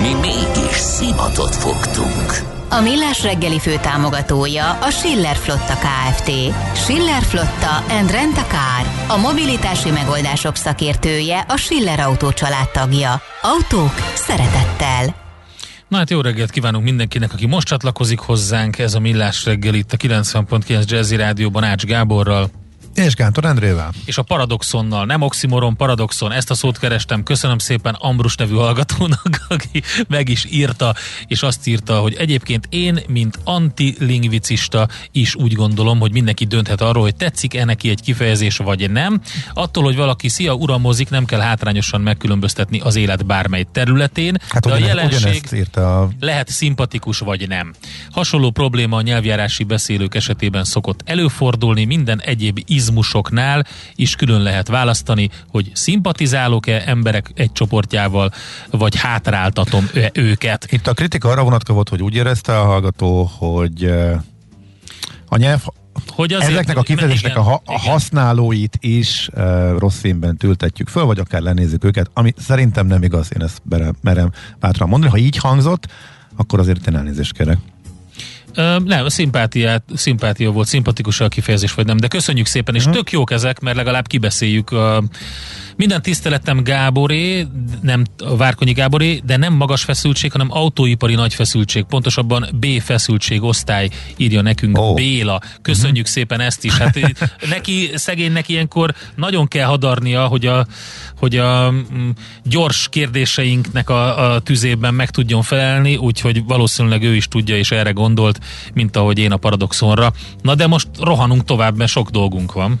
Mi mégis szimatot fogtunk. A Millás reggeli fő támogatója a Schiller Flotta KFT. Schiller Flotta and Rent a Car. A mobilitási megoldások szakértője a Schiller Autó tagja. Autók szeretettel. Na hát jó reggelt kívánunk mindenkinek, aki most csatlakozik hozzánk. Ez a Millás reggel itt a 90.9 Jazzy Rádióban Ács Gáborral. És Gántor Endrével. És a paradoxonnal, nem oximoron, paradoxon, ezt a szót kerestem. Köszönöm szépen Ambrus nevű hallgatónak, aki meg is írta, és azt írta, hogy egyébként én, mint antilingvicista is úgy gondolom, hogy mindenki dönthet arról, hogy tetszik-e neki egy kifejezés, vagy nem. Attól, hogy valaki szia, uramozik, nem kell hátrányosan megkülönböztetni az élet bármely területén. Hát de a jelenség írta a... lehet szimpatikus, vagy nem. Hasonló probléma a nyelvjárási beszélők esetében szokott előfordulni, minden egyéb izmusoknál is külön lehet választani, hogy szimpatizálok-e emberek egy csoportjával, vagy hátráltatom őket. Itt a kritika arra vonatkozott, hogy úgy érezte a hallgató, hogy a nyelv hogy azért, ezeknek a kifejezésnek a, ha- a használóit is uh, rossz színben tültetjük föl, vagy akár lenézzük őket, ami szerintem nem igaz, én ezt merem bátran mondani. Ha így hangzott, akkor azért én elnézést kérek. Ö, nem, szimpátiát, szimpátia volt, szimpatikus a kifejezés, vagy nem, de köszönjük szépen, és uh-huh. tök jók ezek, mert legalább kibeszéljük a minden tiszteletem Gáboré, nem Várkonyi Gáboré, de nem magas feszültség, hanem autóipari nagy feszültség, pontosabban B feszültség osztály írja nekünk oh. Béla. Köszönjük uh-huh. szépen ezt is. Hát neki, szegénynek ilyenkor nagyon kell hadarnia, hogy a, hogy a mm, gyors kérdéseinknek a, a tüzében meg tudjon felelni, úgyhogy valószínűleg ő is tudja és erre gondolt, mint ahogy én a paradoxonra. Na de most rohanunk tovább, mert sok dolgunk van.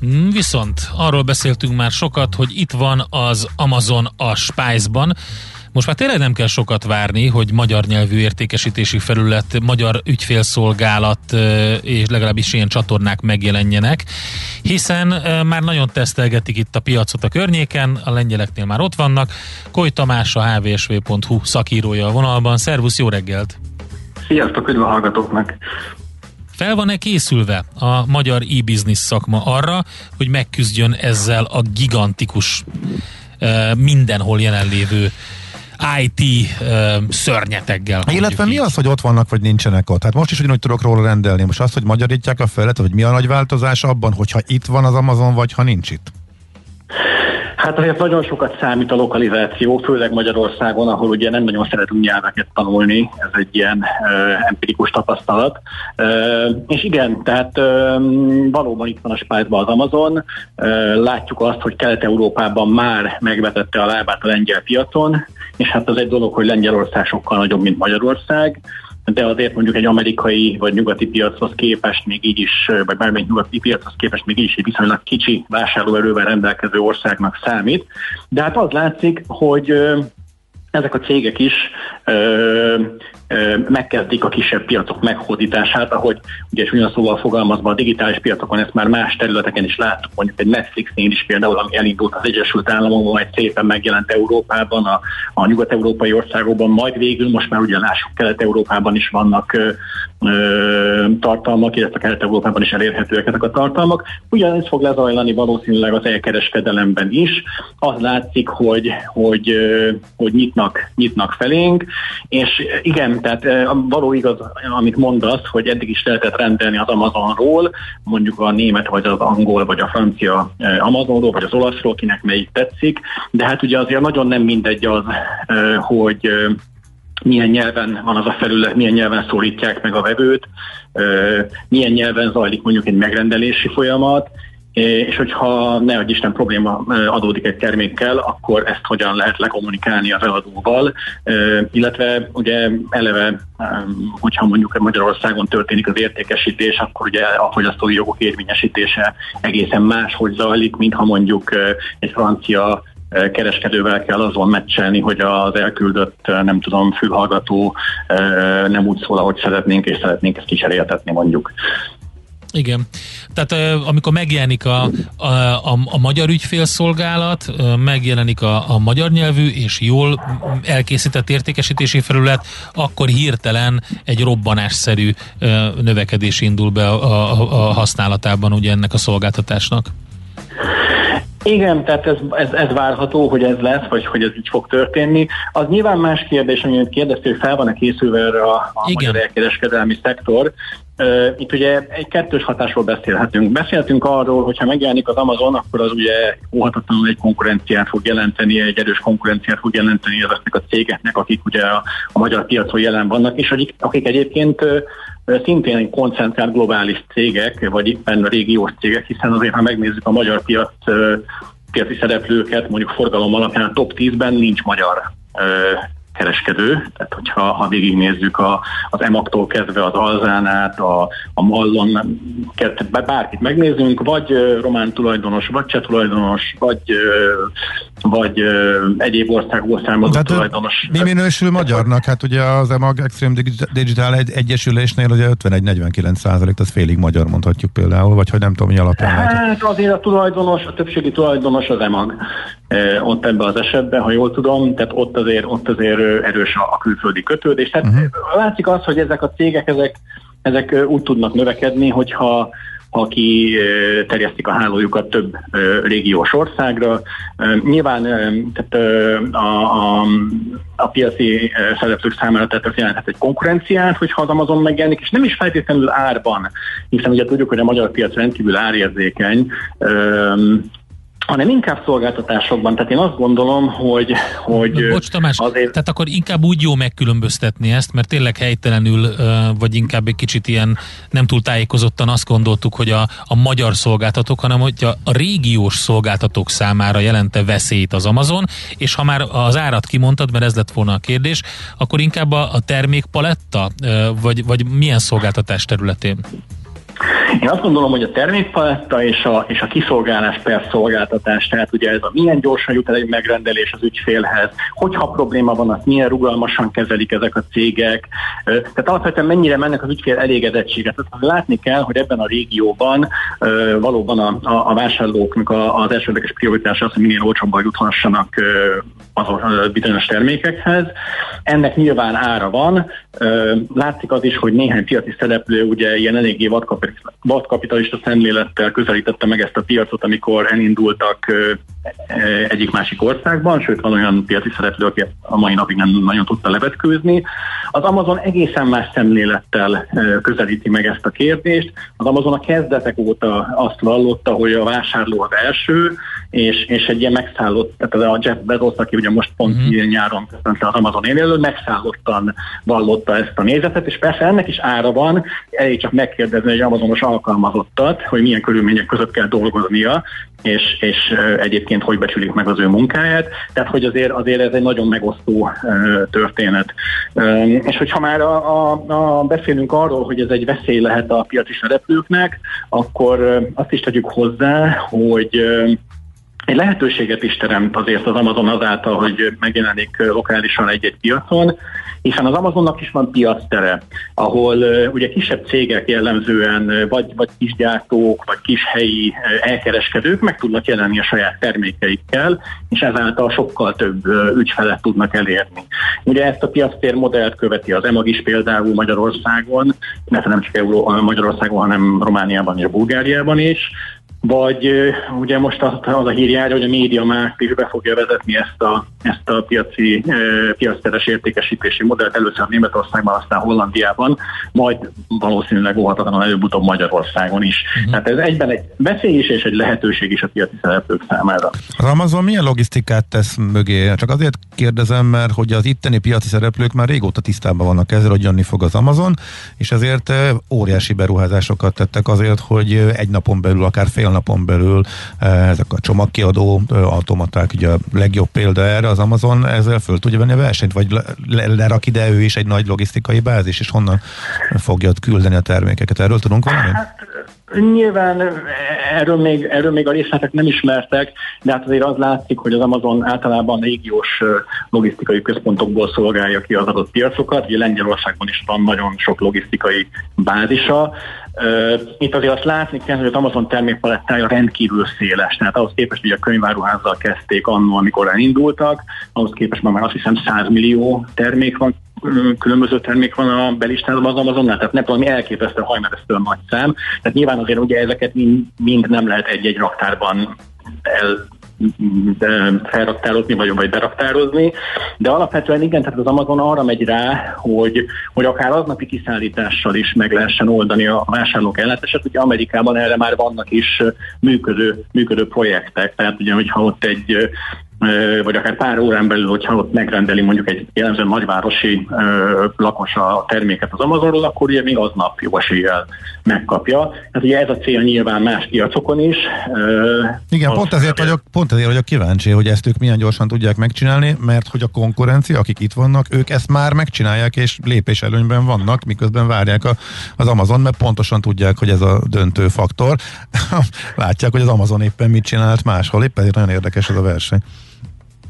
Hmm, viszont arról beszéltünk már sokat, hogy itt van az Amazon a Spice-ban. Most már tényleg nem kell sokat várni, hogy magyar nyelvű értékesítési felület, magyar ügyfélszolgálat és legalábbis ilyen csatornák megjelenjenek, hiszen már nagyon tesztelgetik itt a piacot a környéken, a lengyeleknél már ott vannak. Koly Tamás, a hvsv.hu szakírója a vonalban. Szervusz, jó reggelt! Sziasztok, üdv a hallgatóknak! Fel van-e készülve a magyar e-business szakma arra, hogy megküzdjön ezzel a gigantikus mindenhol jelenlévő IT uh, szörnyeteggel. Illetve mi így. az, hogy ott vannak, vagy nincsenek ott? Hát most is ugyanúgy tudok róla rendelni. Most azt, hogy magyarítják a felet, vagy mi a nagy változás abban, hogyha itt van az Amazon, vagy ha nincs itt? Hát azért nagyon sokat számít a lokalizáció, főleg Magyarországon, ahol ugye nem nagyon szeretünk nyelveket tanulni, ez egy ilyen uh, empirikus tapasztalat. Uh, és igen, tehát uh, valóban itt van a spájzban az Amazon, uh, látjuk azt, hogy Kelet-Európában már megvetette a lábát a lengyel piacon, és hát az egy dolog, hogy Lengyelország sokkal nagyobb, mint Magyarország, de azért mondjuk egy amerikai vagy nyugati piachoz képest még így is, vagy bármelyik nyugati piachoz képest még így is egy viszonylag kicsi vásárlóerővel rendelkező országnak számít. De hát az látszik, hogy ezek a cégek is megkezdik a kisebb piacok meghódítását, ahogy ugye olyan szóval fogalmazva a digitális piacokon ezt már más területeken is láttuk, mondjuk egy Netflixnél is például, ami elindult az Egyesült Államokban, majd szépen megjelent Európában, a, a nyugat-európai országokban, majd végül most már ugye lássuk Kelet-Európában is vannak ö, ö, tartalmak, illetve Kelet-Európában is elérhetőek ezek a tartalmak. Ugyanez fog lezajlani valószínűleg az elkereskedelemben is. Az látszik, hogy, hogy, hogy nyitnak, nyitnak felénk, és igen, tehát való igaz, amit mondasz, hogy eddig is lehetett rendelni az Amazonról, mondjuk a német, vagy az angol, vagy a francia Amazonról, vagy az olaszról, kinek melyik tetszik, de hát ugye azért nagyon nem mindegy az, hogy milyen nyelven van az a felület, milyen nyelven szólítják meg a vevőt, milyen nyelven zajlik mondjuk egy megrendelési folyamat, és hogyha ne egy Isten probléma adódik egy termékkel, akkor ezt hogyan lehet lekommunikálni az eladóval, illetve ugye eleve, hogyha mondjuk Magyarországon történik az értékesítés, akkor ugye a fogyasztói jogok érvényesítése egészen máshogy zajlik, mint ha mondjuk egy francia kereskedővel kell azon meccselni, hogy az elküldött, nem tudom, fülhallgató nem úgy szól, ahogy szeretnénk, és szeretnénk ezt kicseréltetni mondjuk. Igen. Tehát amikor megjelenik a, a, a, a magyar ügyfélszolgálat, megjelenik a, a magyar nyelvű és jól elkészített értékesítési felület, akkor hirtelen egy robbanásszerű növekedés indul be a, a, a használatában ugye ennek a szolgáltatásnak. Igen, tehát ez, ez, ez várható, hogy ez lesz, vagy hogy ez így fog történni. Az nyilván más kérdés, amit kérdeztél, hogy fel van-e készülve erre a, a magyar elkereskedelmi szektor. Itt ugye egy kettős hatásról beszélhetünk. Beszéltünk arról, hogy ha megjelenik az Amazon, akkor az ugye óhatatlanul egy konkurenciát fog jelenteni, egy erős konkurenciát fog jelenteni ezeknek a cégeknek, akik ugye a, a magyar piacon jelen vannak, és akik, akik egyébként szintén koncentrált globális cégek, vagy éppen régiós cégek, hiszen azért, ha megnézzük a magyar piac piaci szereplőket, mondjuk forgalom alapján a top 10-ben nincs magyar kereskedő, tehát hogyha ha végignézzük a, az emaktól kezdve az Alzánát, a, a Mallon, bárkit megnézzünk, vagy román tulajdonos, vagy cseh tulajdonos, vagy, vagy egyéb országból származó Tehát tulajdonos. Mi minősül magyarnak? Hát ugye az EMAG Extreme Digital egy, Egyesülésnél ugye 51-49 százalék, az félig magyar mondhatjuk például, vagy hogy nem tudom, mi alapján Hát lehet. azért a tulajdonos, a többségi tulajdonos az EMAG ott ebben az esetben, ha jól tudom, tehát ott azért, ott azért erős a külföldi kötődés. Tehát uh-huh. látszik az, hogy ezek a cégek, ezek, ezek úgy tudnak növekedni, hogyha ha ki terjesztik a hálójukat több régiós országra. Nyilván tehát a, a, a piaci szereplők számára tehát ez jelenthet egy konkurenciát, hogyha az Amazon megjelenik, és nem is feltétlenül árban, hiszen ugye tudjuk, hogy a magyar piac rendkívül árérzékeny, hanem inkább szolgáltatásokban. Tehát én azt gondolom, hogy... hogy Bocs Tamás, azért... tehát akkor inkább úgy jó megkülönböztetni ezt, mert tényleg helytelenül, vagy inkább egy kicsit ilyen nem túl tájékozottan azt gondoltuk, hogy a, a magyar szolgáltatók, hanem hogy a, a régiós szolgáltatók számára jelente veszélyt az Amazon, és ha már az árat kimondtad, mert ez lett volna a kérdés, akkor inkább a, a termékpaletta, vagy, vagy milyen szolgáltatás területén? Én azt gondolom, hogy a termékpaletta és a, és a kiszolgálás per szolgáltatás, tehát ugye ez a milyen gyorsan jut el egy megrendelés az ügyfélhez, hogyha probléma van, azt milyen rugalmasan kezelik ezek a cégek, tehát alapvetően mennyire mennek az ügyfél elégedettséget. Tehát látni kell, hogy ebben a régióban valóban a, a, a vásárlóknak az elsődleges prioritása az, hogy minél olcsóbban juthassanak az bizonyos termékekhez. Ennek nyilván ára van. Látszik az is, hogy néhány piaci szereplő ugye ilyen eléggé vadkapitalista szemlélettel közelítette meg ezt a piacot, amikor elindultak egyik másik országban, sőt van olyan piaci szereplő, aki a mai napig nem nagyon tudta levetkőzni. Az Amazon egészen más szemlélettel közelíti meg ezt a kérdést. Az Amazon a kezdetek óta azt vallotta, hogy a vásárló az első, és, és egy ilyen megszállott, tehát a Jeff Bezos, aki ugye most pont uh-huh. nyáron köszönte az Amazon élő, megszállottan vallotta ezt a nézetet, és persze ennek is ára van, elég csak megkérdezni egy Amazonos alkalmazottat, hogy milyen körülmények között kell dolgoznia, és, és egyébként hogy becsülik meg az ő munkáját. Tehát, hogy azért, azért ez egy nagyon megosztó történet. És hogyha már a, a, a beszélünk arról, hogy ez egy veszély lehet a piaci szereplőknek, akkor azt is tegyük hozzá, hogy egy lehetőséget is teremt azért az Amazon azáltal, hogy megjelenik lokálisan egy-egy piacon, hiszen az Amazonnak is van piactere, ahol ugye kisebb cégek jellemzően, vagy, vagy kisgyártók, vagy kis helyi elkereskedők meg tudnak jelenni a saját termékeikkel, és ezáltal sokkal több ügyfelet tudnak elérni. Ugye ezt a piactér modellt követi az EMAG is például Magyarországon, illetve nem csak Euró- Magyarországon, hanem Romániában és Bulgáriában is, vagy ugye most az, az a hír jár, hogy a média már is be fogja vezetni ezt a, ezt a piaci, piacteres értékesítési modellt először Németországban, aztán Hollandiában, majd valószínűleg óhatatlanul előbb-utóbb Magyarországon is. Uh-huh. Tehát ez egyben egy veszély is és egy lehetőség is a piaci szereplők számára. Az Amazon milyen logisztikát tesz mögé? Csak azért kérdezem, mert hogy az itteni piaci szereplők már régóta tisztában vannak ezzel, hogy jönni fog az Amazon, és ezért óriási beruházásokat tettek azért, hogy egy napon belül, akár fél napon belül ezek a csomagkiadó automaták, ugye a legjobb példa erre az Amazon, ezzel föl tudja venni a versenyt, vagy lerak ide ő is egy nagy logisztikai bázis, és honnan fogja küldeni a termékeket. Erről tudunk valamit? Hát, Nyilván erről még, erről még a részletek nem ismertek, de hát azért az látszik, hogy az Amazon általában régiós logisztikai központokból szolgálja ki az adott piacokat. Ugye Lengyelországban is van nagyon sok logisztikai bázisa. Itt azért azt látni kell, hogy az Amazon termékpalettája rendkívül széles, tehát ahhoz képest, hogy a könyváruházzal kezdték annó, amikor elindultak, ahhoz képest már azt hiszem 100 millió termék van különböző termék van a belistában az Amazonnál, tehát nem tudom, elképesztő hajmeresztően nagy szám. Tehát nyilván azért ugye ezeket mind, mind nem lehet egy-egy raktárban el felraktározni, vagy, vagy beraktározni, de alapvetően igen, tehát az Amazon arra megy rá, hogy, hogy akár aznapi kiszállítással is meg lehessen oldani a vásárlók ellátását. Ugye Amerikában erre már vannak is működő, működő projektek, tehát ugye, hogyha ott egy vagy akár pár órán belül, hogyha ott megrendeli mondjuk egy jellemzően nagyvárosi lakos a terméket az Amazonról, akkor ugye még aznap jó eséllyel megkapja. Hát ugye ez a cél nyilván más piacokon is. Igen, pont ezért, vagyok, pont ezért vagyok kíváncsi, hogy ezt ők milyen gyorsan tudják megcsinálni, mert hogy a konkurencia, akik itt vannak, ők ezt már megcsinálják, és lépés előnyben vannak, miközben várják a, az Amazon, mert pontosan tudják, hogy ez a döntő faktor. Látják, hogy az Amazon éppen mit csinált máshol, éppen ezért nagyon érdekes ez a verseny.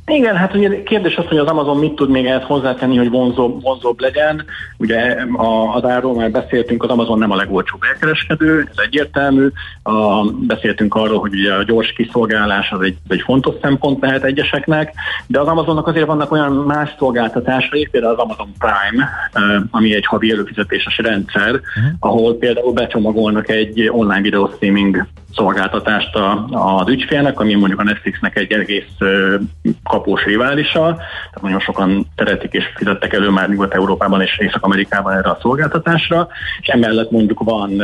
Igen, hát ugye kérdés az, hogy az Amazon mit tud még ehhez hozzátenni, hogy vonzóbb, vonzóbb legyen. Ugye a, az árról már beszéltünk, az Amazon nem a legolcsóbb elkereskedő, ez egyértelmű. A, beszéltünk arról, hogy ugye a gyors kiszolgálás az egy, egy fontos szempont lehet egyeseknek, de az Amazonnak azért vannak olyan más szolgáltatásai, például az Amazon Prime, ami egy havi előfizetéses rendszer, uh-huh. ahol például becsomagolnak egy online videó streaming szolgáltatást az ügyfélnek, ami mondjuk a Netflixnek egy egész kapós riválisa, tehát nagyon sokan szeretik és fizettek elő már Nyugat-Európában és Észak-Amerikában erre a szolgáltatásra, és emellett mondjuk van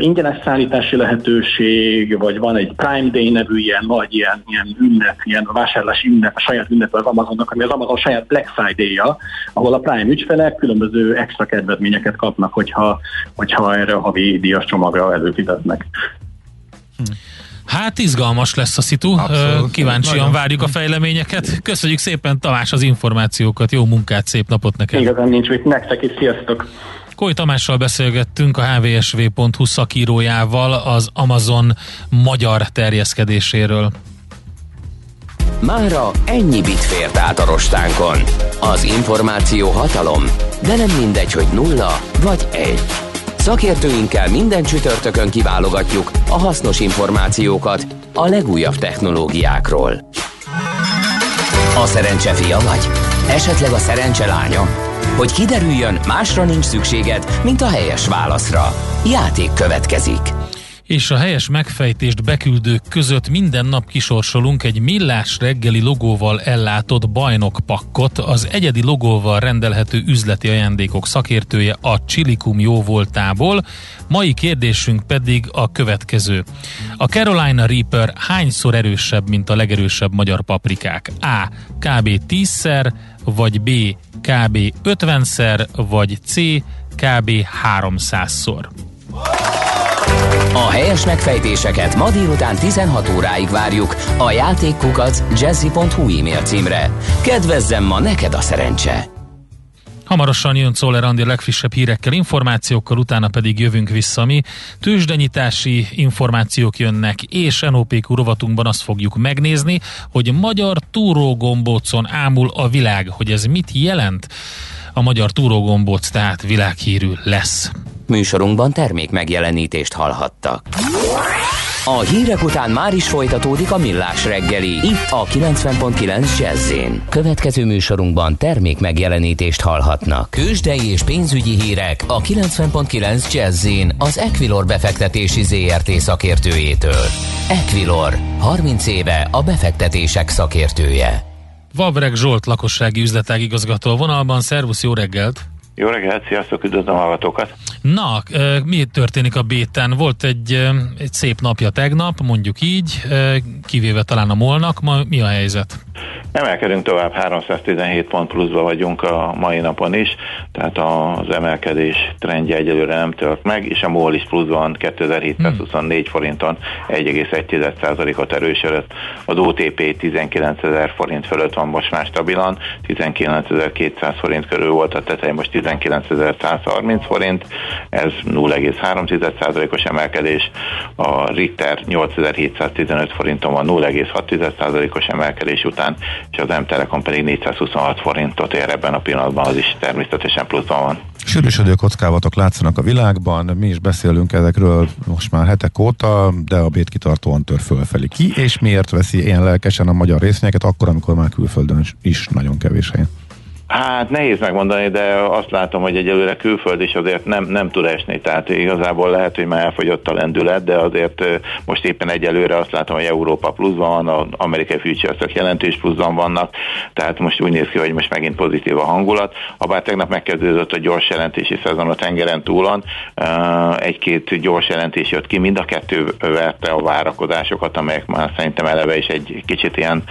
ingyenes szállítási lehetőség, vagy van egy Prime Day nevű ilyen nagy ilyen, ilyen ünnep, ilyen vásárlási ünnep, a saját ünnep az Amazonnak, ami az Amazon saját Black Friday-ja, ahol a Prime ügyfelek különböző extra kedvezményeket kapnak, hogyha, hogyha erre a havi díjas csomagra előfizetnek. Hát izgalmas lesz a szitu, Abszolút. kíváncsian Nagyon. várjuk a fejleményeket. Köszönjük szépen Tamás az információkat, jó munkát, szép napot neked! Igazán nincs mit, nektek is, sziasztok! Koly Tamással beszélgettünk a hvsv.hu szakírójával az Amazon magyar terjeszkedéséről. Mára ennyi bit fért át a rostánkon. Az információ hatalom, de nem mindegy, hogy nulla vagy egy. Szakértőinkkel minden csütörtökön kiválogatjuk a hasznos információkat a legújabb technológiákról. A szerencse fia vagy? Esetleg a szerencse lánya? Hogy kiderüljön, másra nincs szükséged, mint a helyes válaszra. Játék következik és a helyes megfejtést beküldők között minden nap kisorsolunk egy millás reggeli logóval ellátott bajnokpakkot, az egyedi logóval rendelhető üzleti ajándékok szakértője a Csilikum jóvoltából. Mai kérdésünk pedig a következő. A Carolina Reaper hányszor erősebb, mint a legerősebb magyar paprikák? A. Kb. 10-szer, vagy B. Kb. 50-szer, vagy C. Kb. 300-szor. A helyes megfejtéseket ma délután 16 óráig várjuk a játékkukac jazzy.hu e-mail címre. Kedvezzem ma neked a szerencse! Hamarosan jön Czoller Andi legfrissebb hírekkel, információkkal, utána pedig jövünk vissza mi. Tőzsdenyitási információk jönnek, és NOPQ rovatunkban azt fogjuk megnézni, hogy magyar túrógombócon ámul a világ, hogy ez mit jelent. A magyar túrógombóc tehát világhírű lesz. Műsorunkban termék megjelenítést hallhattak. A hírek után már is folytatódik a millás reggeli. Itt a 90.9 jazz Következő műsorunkban termék megjelenítést hallhatnak. Kősdei és pénzügyi hírek a 90.9 jazz az Equilor befektetési ZRT szakértőjétől. Equilor, 30 éve a befektetések szakértője. Vavreg Zsolt lakossági üzletág igazgató vonalban. Szervusz, jó reggelt! Jó reggelt, sziasztok, üdvözlöm a hallgatókat! Na, mi történik a béten? Volt egy, egy szép napja tegnap, mondjuk így, kivéve talán a molnak, ma mi a helyzet? Emelkedünk tovább, 317 pont pluszba vagyunk a mai napon is, tehát az emelkedés trendje egyelőre nem tört meg, és a MOL is pluszban 2724 hmm. forinton 1,1%-ot erősödött. Az OTP 19 ezer forint fölött van most már stabilan, 19.200 forint körül volt a tetej, most 19.130 forint, ez 0,3%-os emelkedés, a Ritter 8715 forinton van 0,6%-os emelkedés után, és az M-Telekom pedig 426 forintot ér ebben a pillanatban, az is természetesen pluszban van. Sűrűsödő kockávatok látszanak a világban, mi is beszélünk ezekről most már hetek óta, de a bét kitartóan tör fölfelé. Ki és miért veszi ilyen lelkesen a magyar részvényeket, akkor, amikor már külföldön is nagyon kevés helyen? Hát nehéz megmondani, de azt látom, hogy egyelőre külföld is azért nem, nem tud esni, tehát igazából lehet, hogy már elfogyott a lendület, de azért most éppen egyelőre azt látom, hogy Európa pluszban van, az amerikai futures jelentős pluszban vannak, tehát most úgy néz ki, hogy most megint pozitív a hangulat. Habár tegnap megkezdődött a gyors jelentési szezon a tengeren túlon, egy-két gyors jelentés jött ki, mind a kettő verte a várakozásokat, amelyek már szerintem eleve is egy kicsit ilyen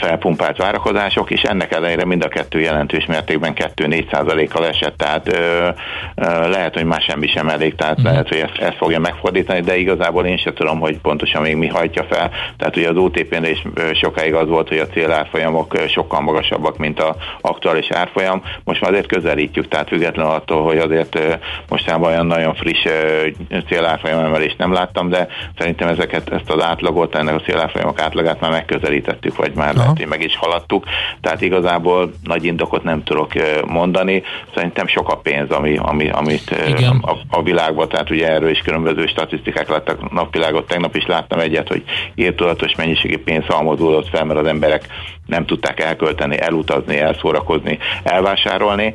felpumpált várakozások, és ennek ellenére mind a kettő jelentős mértékben 2-4 százalékkal esett, tehát ö, ö, lehet, hogy más semmi sem elég, tehát uh-huh. lehet, hogy ezt, ezt fogja megfordítani, de igazából én sem tudom, hogy pontosan még mi hajtja fel. Tehát ugye az OTP-nél is sokáig az volt, hogy a célárfolyamok sokkal magasabbak, mint a aktuális árfolyam. Most már azért közelítjük, tehát függetlenül attól, hogy azért mostában olyan nagyon friss célárfolyam emelést nem láttam, de szerintem ezeket, ezt az átlagot, ennek a célárfolyamok átlagát már megközelítettük, vagy már Aha. lehet, hogy meg is haladtuk. Tehát igazából nagy indokot nem tudok mondani. Szerintem sok a pénz, ami, ami, amit a, a világban, tehát ugye erről is különböző statisztikák lettek napvilágot. Tegnap is láttam egyet, hogy írtudatos mennyiségi pénz halmozódott fel, mert az emberek nem tudták elkölteni, elutazni, elszórakozni, elvásárolni.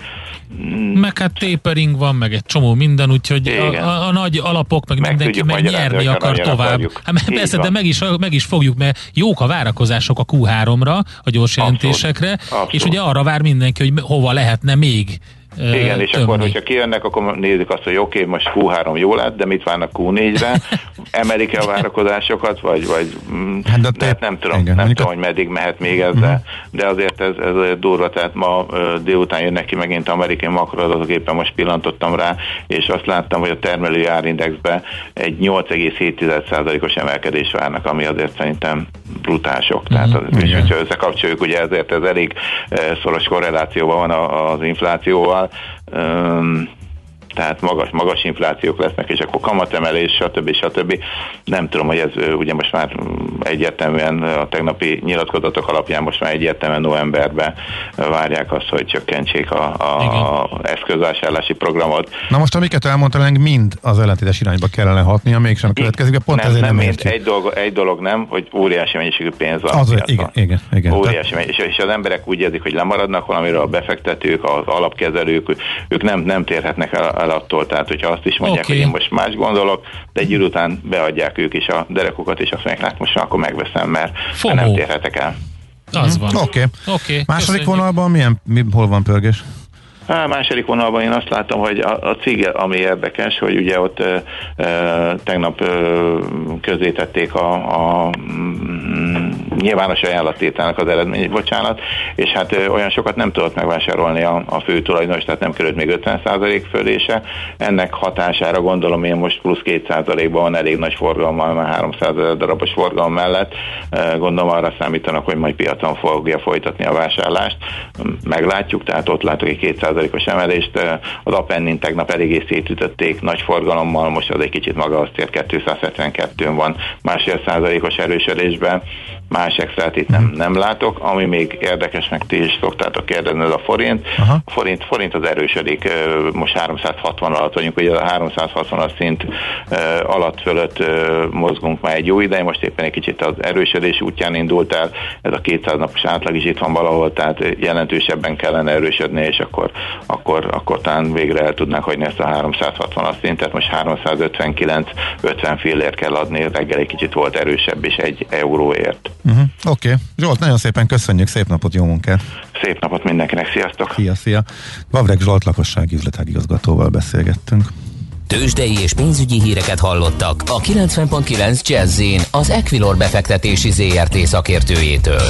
Meg hát tapering van, meg egy csomó minden, úgyhogy a, a, a nagy alapok, meg, meg mindenki meg nyerni akar tovább. Hát persze, de meg is, meg is fogjuk, mert jók a várakozások a Q3-ra, a gyors jelentésekre, Abszolút. Abszolút. és ugye arra vár mindenki, hogy hova lehetne még igen, és tömni. akkor, hogyha kijönnek, akkor nézzük azt, hogy oké, okay, most Q3 jó lett, de mit várnak Q4-re? Emelik-e a várakozásokat, vagy, vagy mm, hát de te, nem tudom, igen, nem tudom, hogy meddig mehet még ez, de, mhm. de azért ez, ez azért durva, tehát ma délután jönnek ki megint amerikai makroadatok, éppen most pillantottam rá, és azt láttam, hogy a termelői árindexbe egy 8,7%-os emelkedés várnak, ami azért szerintem brutások. Tehát az, és hogyha összekapcsoljuk, ugye ezért ez elég szoros korrelációban van az inflációval, Um, tehát magas, magas inflációk lesznek, és akkor kamatemelés, stb. stb. Nem tudom, hogy ez ugye most már egyértelműen a tegnapi nyilatkozatok alapján most már egyértelműen novemberben várják azt, hogy csökkentsék a, a eszközvásárlási programot. Na most amiket elmondtál, mind az ellentétes irányba kellene hatnia, mégsem következik, de pont nem, ezért nem, nem értjük. Egy dolog, egy dolog nem, hogy óriási mennyiségű pénz van. Az, igen, igen, igen. Óriási mennyiség, és az emberek úgy érzik, hogy lemaradnak valamiről, a befektetők, az alapkezelők, ők nem, nem térhetnek el, el attól, tehát hogyha azt is mondják, okay. hogy én most más gondolok, de egy idő után beadják ők is a derekukat, és azt mondják, hát most akkor megveszem, mert nem térhetek el. Az van. Oké. Okay. okay. Második köszönjük. vonalban milyen, mi, hol van pörgés? A második vonalban én azt látom, hogy a, a cég, ami érdekes, hogy ugye ott e, e, tegnap e, közzétették a, a mm, nyilvános ajánlattételnek az eredmény, bocsánat, és hát e, olyan sokat nem tudott megvásárolni a, a fő tulajdonos, tehát nem került még 50% fölése. Ennek hatására gondolom én most plusz 2%-ban van elég nagy forgalommal, már 300 darabos forgalom mellett. E, gondolom arra számítanak, hogy majd piacon fogja folytatni a vásárlást. Meglátjuk, tehát ott látok egy 200 10%-os emelést. Az Apennin tegnap eléggé szétütötték nagy forgalommal, most az egy kicsit maga azt ér 272-n van másfél százalékos erősödésben más extrát itt nem, nem látok. Ami még érdekes, meg ti is szoktátok kérdezni, ez a forint. Aha. A forint, forint az erősödik, most 360 alatt vagyunk, ugye a 360 szint alatt fölött mozgunk már egy jó ideje, most éppen egy kicsit az erősödés útján indult el, ez a 200 napos átlag is itt van valahol, tehát jelentősebben kellene erősödni, és akkor, akkor, akkor talán végre el tudnánk hagyni ezt a 360 szintet, most 359-50 fillért kell adni, reggel egy kicsit volt erősebb is egy euróért. Uh-huh. Oké. Okay. Zsolt, nagyon szépen köszönjük, szép napot, jó munkát! Szép napot mindenkinek, sziasztok! Szia, szia! Vavreg Zsolt lakossági üzletágigazgatóval beszélgettünk. Tőzsdei és pénzügyi híreket hallottak a 90.9 jazz az Equilor befektetési ZRT szakértőjétől.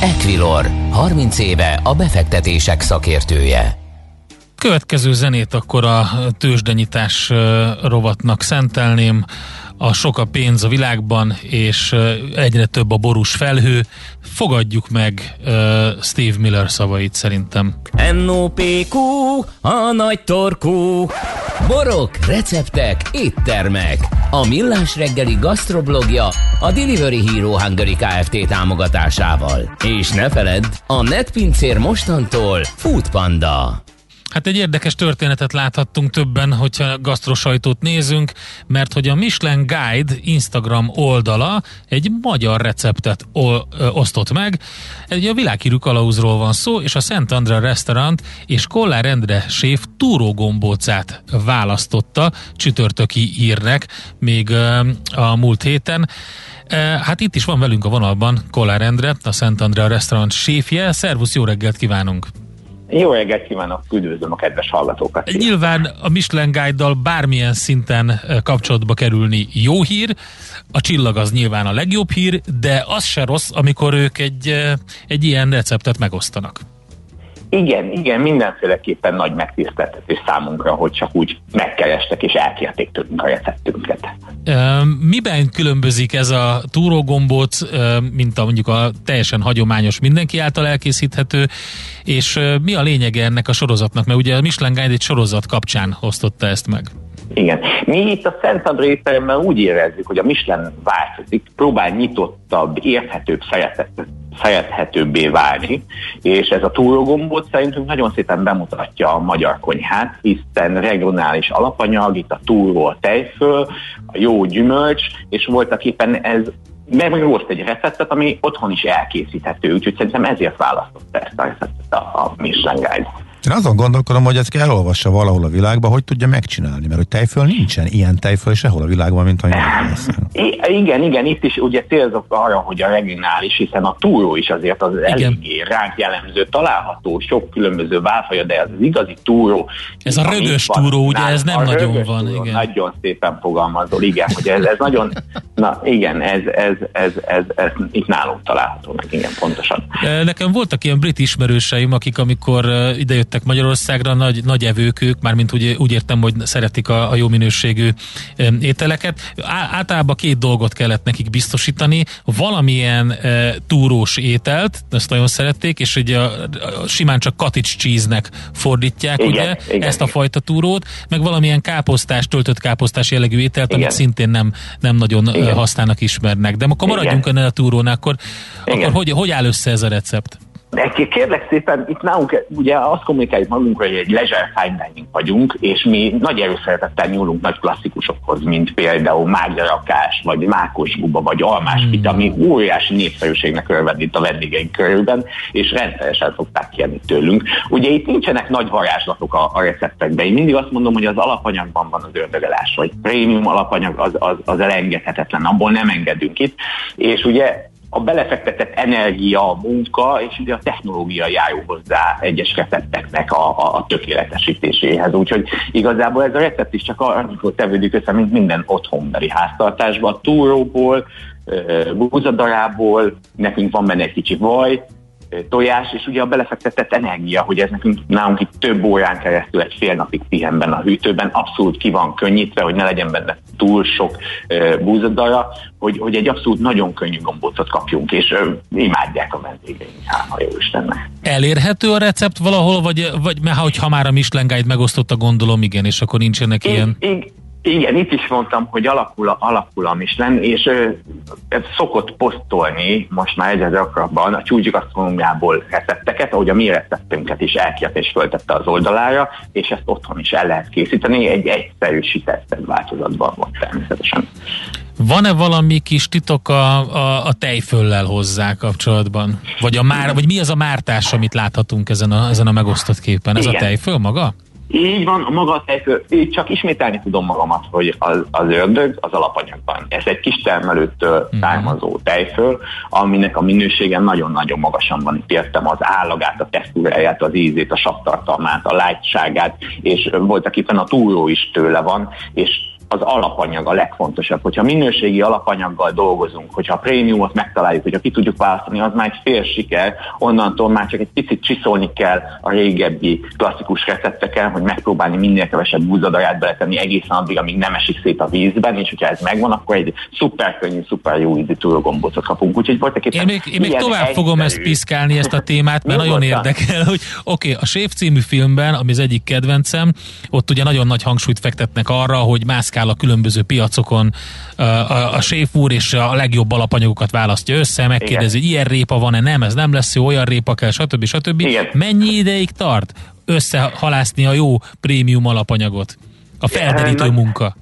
Equilor, 30 éve a befektetések szakértője. Következő zenét akkor a tőzsdenyítás rovatnak szentelném a sok a pénz a világban, és egyre több a borús felhő. Fogadjuk meg uh, Steve Miller szavait szerintem. NOPQ, a nagy torkú. Borok, receptek, éttermek. A Millás reggeli gasztroblogja a Delivery Hero Hungary Kft. támogatásával. És ne feledd, a netpincér mostantól Food Panda. Hát egy érdekes történetet láthattunk többen, hogyha gasztrosajtót nézünk, mert hogy a Michelin Guide Instagram oldala egy magyar receptet o- ö, osztott meg. Egy a világhírű kalauzról van szó, és a Szent Andrea Restaurant és Kollár Endre séf túrógombócát választotta csütörtöki hírnek még ö, a múlt héten. Hát itt is van velünk a vonalban Kollár Endre, a Szent Andrea Restaurant séfje. Szervusz, jó reggelt kívánunk! Jó reggelt kívánok, üdvözlöm a kedves hallgatókat. Nyilván a Michelin Guide-dal bármilyen szinten eh, kapcsolatba kerülni jó hír, a csillag az nyilván a legjobb hír, de az se rossz, amikor ők egy, eh, egy ilyen receptet megosztanak. Igen, igen, mindenféleképpen nagy megtiszteltetés számunkra, hogy csak úgy megkerestek és elkérték tőlünk a receptünket. Miben különbözik ez a túrógombóc, mint a mondjuk a teljesen hagyományos, mindenki által elkészíthető, és mi a lényege ennek a sorozatnak? Mert ugye a Michelin Guide egy sorozat kapcsán osztotta ezt meg. Igen. Mi itt a Szent André úgy érezzük, hogy a Michelin változik, próbál nyitottabb, érthetőbb, szerethetőbbé válni, és ez a túrógombot szerintünk nagyon szépen bemutatja a magyar konyhát, hiszen regionális alapanyag, itt a túró, a tejföl, a jó gyümölcs, és voltak éppen ez megoszt egy receptet, ami otthon is elkészíthető, úgyhogy szerintem ezért választott ezt a receptet a, a Michelin Guide. Én azon gondolkodom, hogy ezt elolvassa valahol a világban, hogy tudja megcsinálni, mert hogy tejföl nincsen ilyen tejföl sehol a világban, mint a Igen, igen, itt is ugye célzok arra, hogy a regionális, hiszen a túró is azért az igen. eléggé ránk jellemző, található sok különböző válfaja, de az igazi túró. Ez a rögös van, túró, ugye ez nem nagyon van. Túró, igen. Nagyon szépen fogalmazol, igen, hogy ez, ez nagyon, na igen, ez, ez, ez, ez, ez, ez itt nálunk található meg, igen, pontosan. Nekem voltak ilyen brit ismerőseim, akik amikor idejött jöttek Magyarországra, nagy, nagy evők ők, mármint úgy, úgy értem, hogy szeretik a, a jó minőségű ételeket. Á, általában két dolgot kellett nekik biztosítani, valamilyen e, túrós ételt, ezt nagyon szerették, és ugye a, a, simán csak cottage cheese-nek fordítják, igen, ugye, igen, ezt a fajta túrót, meg valamilyen káposztás, töltött káposztás jellegű ételt, igen. amit szintén nem, nem nagyon igen. használnak, ismernek. De akkor maradjunk ennél a túrónál, akkor, akkor hogy, hogy áll össze ez a recept? De kérlek szépen, itt nálunk ugye azt kommunikáljuk magunkra, hogy egy leisure fine dining vagyunk, és mi nagy erőszeretettel nyúlunk nagy klasszikusokhoz, mint például Márgyarakás, vagy Mákos Guba, vagy Almás hmm. Pita, ami óriási népszerűségnek örvend itt a vendégeink körülben, és rendszeresen szokták kérni tőlünk. Ugye itt nincsenek nagy varázslatok a, a receptekben. Én mindig azt mondom, hogy az alapanyagban van az ördögelás, vagy prémium alapanyag az, az, az elengedhetetlen, abból nem engedünk itt. És ugye a belefektetett energia, a munka, és ugye a technológia járul hozzá egyes recepteknek a, a, a tökéletesítéséhez. Úgyhogy igazából ez a recept is csak arra tevődik össze, mint minden otthonbeli háztartásban. Túróból, búzadarából, nekünk van benne egy kicsi vaj, tojás, és ugye a belefektetett energia, hogy ez nekünk nálunk itt több órán keresztül egy fél napig pihenben a hűtőben, abszolút ki van könnyítve, hogy ne legyen benne túl sok búzadara, hogy, hogy egy abszolút nagyon könnyű gombócot kapjunk, és ö, imádják a vendégeink, hála jó Istennek. Elérhető a recept valahol, vagy, vagy mert hogyha már a Michelin Guide megosztotta, gondolom, igen, és akkor nincsenek I, ilyen... I, igen, itt is mondtam, hogy alakul a, alakul a Michelin, és ö, ez szokott posztolni most már egyre gyakrabban a csúcsigasztronómiából recepteket, ahogy a mi receptünket is elkért és föltette az oldalára, és ezt otthon is el lehet készíteni, egy egyszerűsített változatban volt természetesen. Van-e valami kis titok a, a, a tejföllel hozzá kapcsolatban? Vagy, a már, vagy mi az a mártás, amit láthatunk ezen a, ezen a megosztott képen? Ez Igen. a tejföl maga? Így van, a maga a tejföl, így csak ismételni tudom magamat, hogy az, az ördög az alapanyagban. Ez egy kis termelőtől uh-huh. származó tejföl, aminek a minősége nagyon-nagyon magasan van. Itt értem az állagát, a textúráját, az ízét, a savtartalmát, a lágyságát, és voltak éppen a túró is tőle van, és az alapanyag a legfontosabb. Hogyha minőségi alapanyaggal dolgozunk, hogyha a prémiumot megtaláljuk, hogyha ki tudjuk választani, az már egy fél siker, onnantól már csak egy picit csiszolni kell a régebbi klasszikus recepteken, hogy megpróbálni minél kevesebb búzadarát beletenni egészen addig, amíg nem esik szét a vízben, és hogyha ez megvan, akkor egy szuper könnyű, szuper jó ízű túrogombócot kapunk. Úgyhogy voltak én még, én még tovább egyszerű. fogom ezt piszkálni, ezt a témát, mert nagyon érdekel, hogy oké, okay, a Séf című filmben, ami az egyik kedvencem, ott ugye nagyon nagy hangsúlyt fektetnek arra, hogy mászkál sétál a különböző piacokon, a, a, a séf úr és a legjobb alapanyagokat választja össze, megkérdezi, Igen. ilyen répa van-e, nem, ez nem lesz jó, olyan répa kell, stb. stb. Igen. Mennyi ideig tart összehalászni a jó prémium alapanyagot? A felderítő munka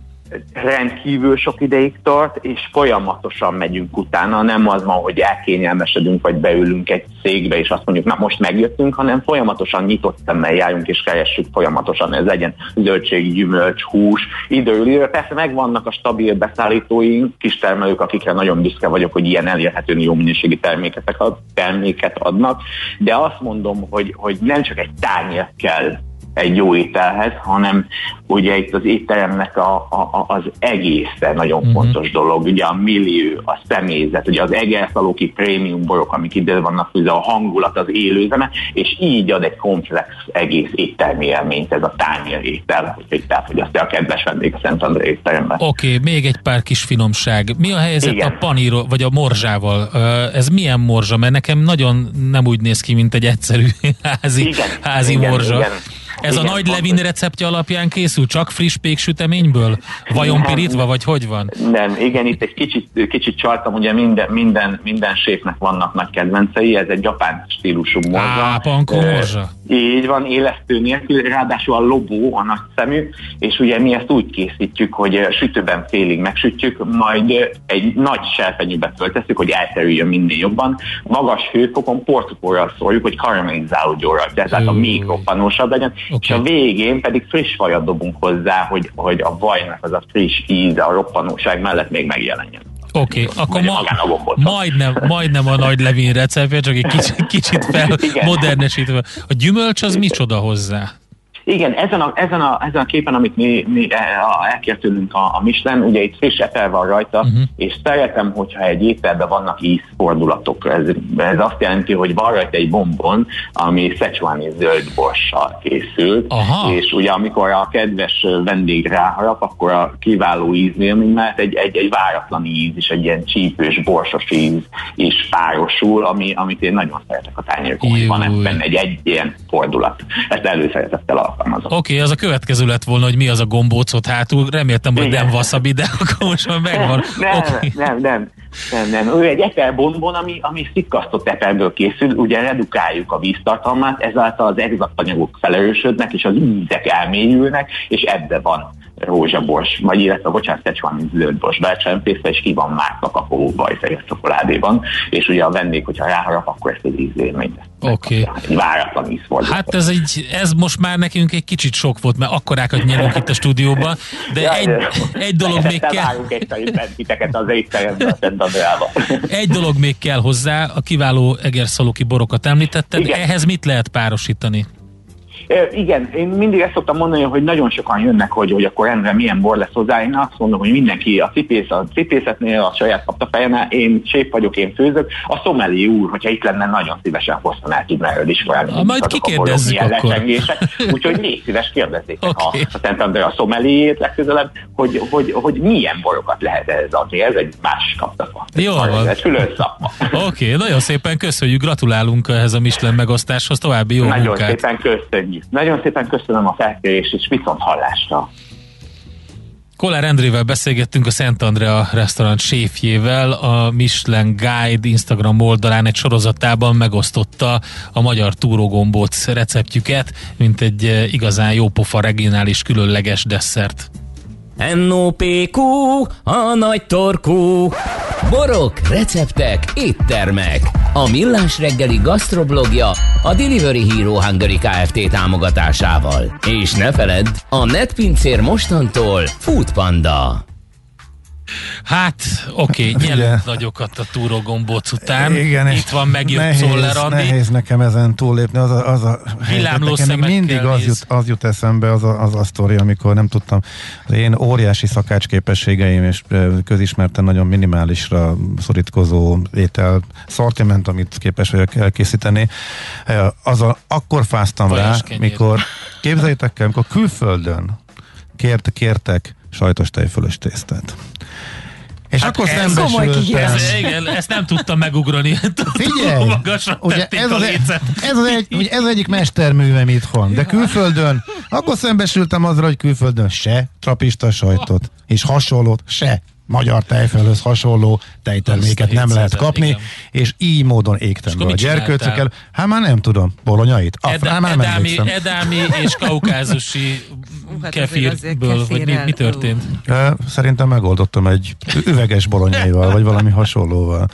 rendkívül sok ideig tart, és folyamatosan megyünk utána. Nem az van, hogy elkényelmesedünk, vagy beülünk egy székbe, és azt mondjuk, na most megjöttünk, hanem folyamatosan nyitott szemmel járunk, és keressük folyamatosan, ez legyen zöldség, gyümölcs, hús, időről. Persze megvannak a stabil beszállítóink, kistermelők, akikre nagyon büszke vagyok, hogy ilyen elérhetően jó minőségi terméket, terméket adnak, de azt mondom, hogy, hogy nem csak egy tányér kell egy jó ételhez, hanem ugye itt az étteremnek a, a, az egészen nagyon uh-huh. fontos dolog, ugye a millió, a személyzet, ugye az egerszalóki prémium borok, amik ide vannak, ugye a hangulat, az élőzeme, és így ad egy komplex egész éttermi élményt ez a tányér étel, hogy elfogyasztja a kedves vendég a Szent André étteremben. Oké, okay, még egy pár kis finomság. Mi a helyzet Igen. a paníro, vagy a morzsával? Ez milyen morzsa? Mert nekem nagyon nem úgy néz ki, mint egy egyszerű házi, igen, házi igen, morzsa. Igen. Ez Igen, a nagy Levin receptje alapján készül, csak friss péksüteményből? Vajon pirítva, vagy hogy van? Nem, igen, itt egy kicsit, kicsit csaltam, ugye minden, minden, minden séfnek vannak nagy kedvencei, ez egy japán stílusú morzsa. Á, pankó morzsa. Így van, élesztő nélkül, ráadásul a lobó a nagy szemű, és ugye mi ezt úgy készítjük, hogy sütőben félig megsütjük, majd egy nagy serpenyőbe föltesszük, hogy elterüljön minél jobban. Magas hőfokon portokóral szóljuk, hogy karamellizálódjon rajta, tehát a még roppanósabb legyen, okay. és a végén pedig friss vajat dobunk hozzá, hogy, hogy a vajnak az a friss íze, a roppanóság mellett még megjelenjen. Oké, okay, akkor ma, majdnem, majdnem a nagy Levin receptje, csak egy kicsit, kicsit fel modernesítve. A gyümölcs az micsoda hozzá? Igen, ezen a, ezen a, ezen a képen, amit mi, mi e, elkért tőlünk a, a Michelin, ugye itt friss etel van rajta, uh-huh. és szeretem, hogyha egy ételben vannak ízfordulatok. Ez, ez azt jelenti, hogy van rajta egy bombon, ami szecsuáni zöld borssal készült, Aha. és ugye amikor a kedves vendég ráharap, akkor a kiváló ízélmény, mert egy, egy, egy váratlan íz is, egy ilyen csípős, borsos íz is párosul, ami, amit én nagyon szeretek a tányérkon, hogy van ebben egy, egy ilyen fordulat. Ezt előszeretettel alkalmazom. Oké, okay, az a következő lett volna, hogy mi az a gombócot hátul. Reméltem, hogy Igen. nem wasabi, de akkor most már megvan. Nem, okay. nem, nem, nem, nem. Ő egy eperbombon, ami, ami szikkasztott eperből készül, ugye redukáljuk a víztartalmát, ezáltal az exakt anyagok felerősödnek, és az ízek elmélyülnek, és ebbe van rózsabors, vagy illetve, bocsánat, Szecsuáni zöldbors becsempészve, és ki van márka kakaóba, és fehér csokoládéban, és ugye a vendég, hogyha ráharap, akkor ezt az ízélményt. Oké. Okay. Váratlan íz volt. Hát ez, egy, ez most már nekünk egy kicsit sok volt, mert akkorákat nyerünk itt a stúdióban, de ja, egy, egy dolog még kell... az Egy dolog még kell hozzá, a kiváló egerszaloki borokat említetted, Igen. ehhez mit lehet párosítani? Igen, én mindig ezt szoktam mondani, hogy nagyon sokan jönnek, hogy, hogy akkor rendre milyen bor lesz hozzá. Én azt mondom, hogy mindenki a cipész, a cipészetnél, a saját kaptafejenál, én sép vagyok, én főzök. A szomeli úr, hogyha itt lenne, nagyon szívesen el tudna erről is valami. Majd kikérdezzük akkor. Úgyhogy légy szíves kérdezzék okay. a, a Szent Andrea szomeliét legközelebb, hogy, hogy, hogy milyen borokat lehet ez adni. Ez egy más kaptafa. Jó van. Ez Oké, okay, nagyon szépen köszönjük, gratulálunk ehhez a Michelin megosztáshoz, további jó Nagyon munkát. szépen köszönjük. Nagyon szépen köszönöm a felkérést, és viszont hallásra. Kolár Endrével beszélgettünk a Szent Andrea restaurant séfjével, a Michelin Guide Instagram oldalán egy sorozatában megosztotta a magyar túrógombóc receptjüket, mint egy eh, igazán jópofa regionális különleges desszert. NOPQ, a nagy torkú. Borok, receptek, éttermek. A Millás reggeli gasztroblogja a Delivery Hero Hungary Kft. támogatásával. És ne feledd, a netpincér mostantól Food Panda. Hát, oké, okay, nyelünk nagyokat a túrógombóc után. Igen, Itt van megjött nehéz, Szoller Andi. Nehéz nekem ezen túllépni. Az a, az a helyzet, nekem mindig az jut, az jut eszembe, az a, az a sztori, amikor nem tudtam, az én óriási szakácsképességeim és közismerten nagyon minimálisra szorítkozó étel szortiment, amit képes vagyok elkészíteni, az a, akkor fáztam Vajas rá, kenyér. mikor képzeljétek el, amikor külföldön kért, kértek sajtos tejfölös tésztát. És hát akkor ez szembesültem. Igen, ezt nem tudtam megugrani. Figyelj! ugye ez, az, egy, ez, az egy, ugye ez az egyik mesterművem itthon, de külföldön, akkor szembesültem azzal, hogy külföldön se trapista sajtot, és hasonlót se magyar tejfölhöz hasonló tejterméket nem lehet kapni, igen. és így módon égtem be a gyerkőcökkel. Hát már nem tudom, bolonyait. Eda, Afra, már edámi, edámi és kaukázusi hát kefírből, vagy mi, mi történt? Szerintem megoldottam egy üveges bolonyaival, vagy valami hasonlóval.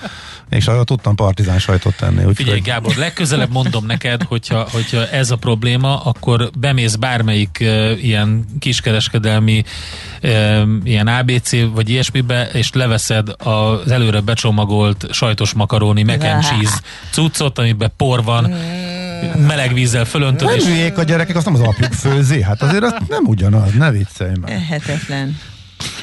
És arra tudtam partizán sajtot tenni. Úgy Figyelj Gábor, legközelebb mondom neked, hogyha, hogyha ez a probléma, akkor bemész bármelyik uh, ilyen kiskereskedelmi uh, ilyen ABC vagy ilyesmibe, és leveszed az előre becsomagolt sajtos makaróni mac and cheese cuccot, amiben por van, meleg vízzel fölöntöd. Nem hülyék a gyerekek, azt nem az apjuk főzi, hát azért az nem ugyanaz, ne viccelj már. Ehetetlen.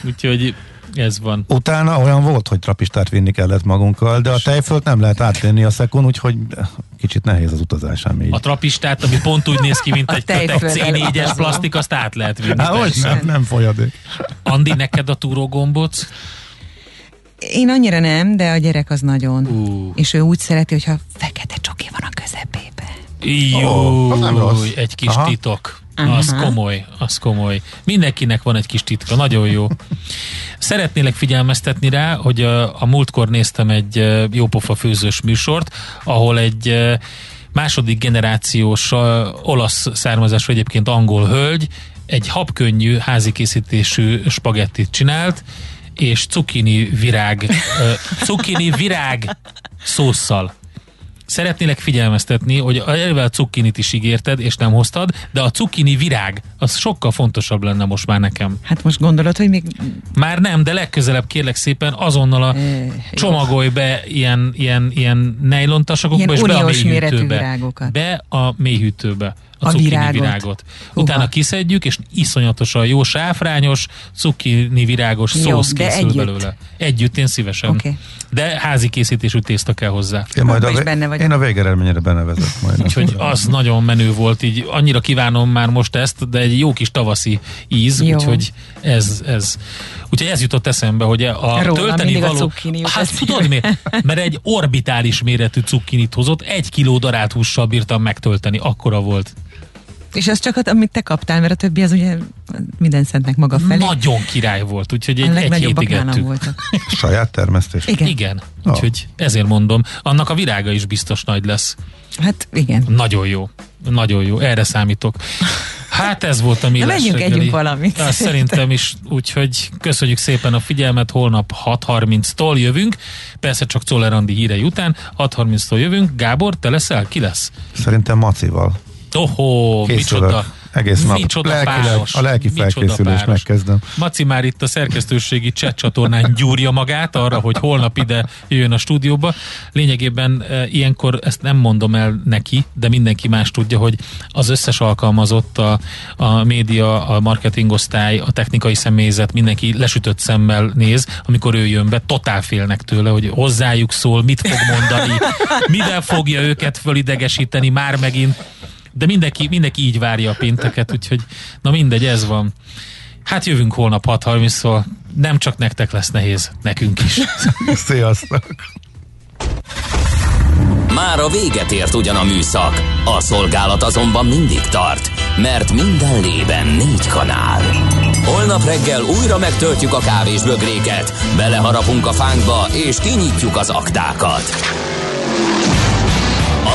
Úgyhogy ez van. Utána olyan volt, hogy trapistát vinni kellett magunkkal, de a tejfölt nem lehet átvenni a szekon, úgyhogy kicsit nehéz az utazás. Ami A trapistát, ami pont úgy néz ki, mint egy kötek C4-es plastik, azt át lehet vinni. Há, hogy nem, nem folyadék. Andi, neked a túrógombóc? Én annyira nem, de a gyerek az nagyon. Uh. És ő úgy szereti, hogyha fekete csoki van a közepébe. Jó, oh, egy kis Aha. titok. Uh-huh. Az komoly, az komoly. Mindenkinek van egy kis titka, nagyon jó. Szeretnélek figyelmeztetni rá, hogy a, a múltkor néztem egy jópofa főzős műsort, ahol egy második generációs olasz származású egyébként angol hölgy egy habkönnyű házi készítésű spagettit csinált, és cukini virág, cukini virág szószal szeretnélek figyelmeztetni, hogy eleve a cukkinit is ígérted, és nem hoztad, de a cukkini virág, az sokkal fontosabb lenne most már nekem. Hát most gondolod, hogy még... Már nem, de legközelebb kérlek szépen azonnal a e, csomagolj be ilyen, ilyen, ilyen nejlontasakokba, és be a mélyhűtőbe. Be a mélyhűtőbe a, a virágot. virágot. Utána Uha. kiszedjük, és iszonyatosan jó sáfrányos, cukkini virágos jó, szósz készül együtt. belőle. Együtt, én szívesen. Okay. De házi készítésű tészta kell hozzá. Én, majd a, benne vagy. én a végeredményre benevezek majd. Úgyhogy az nagyon menő volt, így annyira kívánom már most ezt, de egy jó kis tavaszi íz, jó. úgyhogy ez, ez. Úgyhogy ez jutott eszembe, hogy a Róla, tölteni való... A hát tudod mi? Mert egy orbitális méretű cukkinit hozott, egy kiló darált hússal bírtam megtölteni, akkora volt. És ez csak, amit te kaptál, mert a többi az ugye minden szentnek maga felé. Nagyon király volt, úgyhogy egy, egy hétig ettük. voltak. Saját termesztés? Igen. igen. Oh. Úgyhogy ezért mondom, annak a virága is biztos nagy lesz. Hát igen. Nagyon jó. Nagyon jó. Erre számítok. Hát ez volt a mi Menjünk együnk valamit. Azt szerintem is, úgyhogy köszönjük szépen a figyelmet, holnap 6.30-tól jövünk, persze csak Czoller Andi hírei után, 6.30-tól jövünk. Gábor, te leszel? Ki lesz? Szerintem Macival. Ohó, micsoda, Egész nap. Micsoda páros. A lelki felkészülés megkezdem. Maci már itt a szerkesztőségi chat csatornán gyúrja magát arra, hogy holnap ide jöjjön a stúdióba. Lényegében e, ilyenkor ezt nem mondom el neki, de mindenki más tudja, hogy az összes alkalmazott, a, a média, a marketingosztály, a technikai személyzet, mindenki lesütött szemmel néz, amikor ő jön be, totál félnek tőle, hogy hozzájuk szól, mit fog mondani, mivel fogja őket fölidegesíteni már megint de mindenki, mindenki így várja a pinteket, úgyhogy na mindegy, ez van. Hát jövünk holnap 6.30-szor, nem csak nektek lesz nehéz, nekünk is. Sziasztok! Már a véget ért ugyan a műszak, a szolgálat azonban mindig tart, mert minden lében négy kanál. Holnap reggel újra megtöltjük a kávés bögréket, beleharapunk a fánkba és kinyitjuk az aktákat.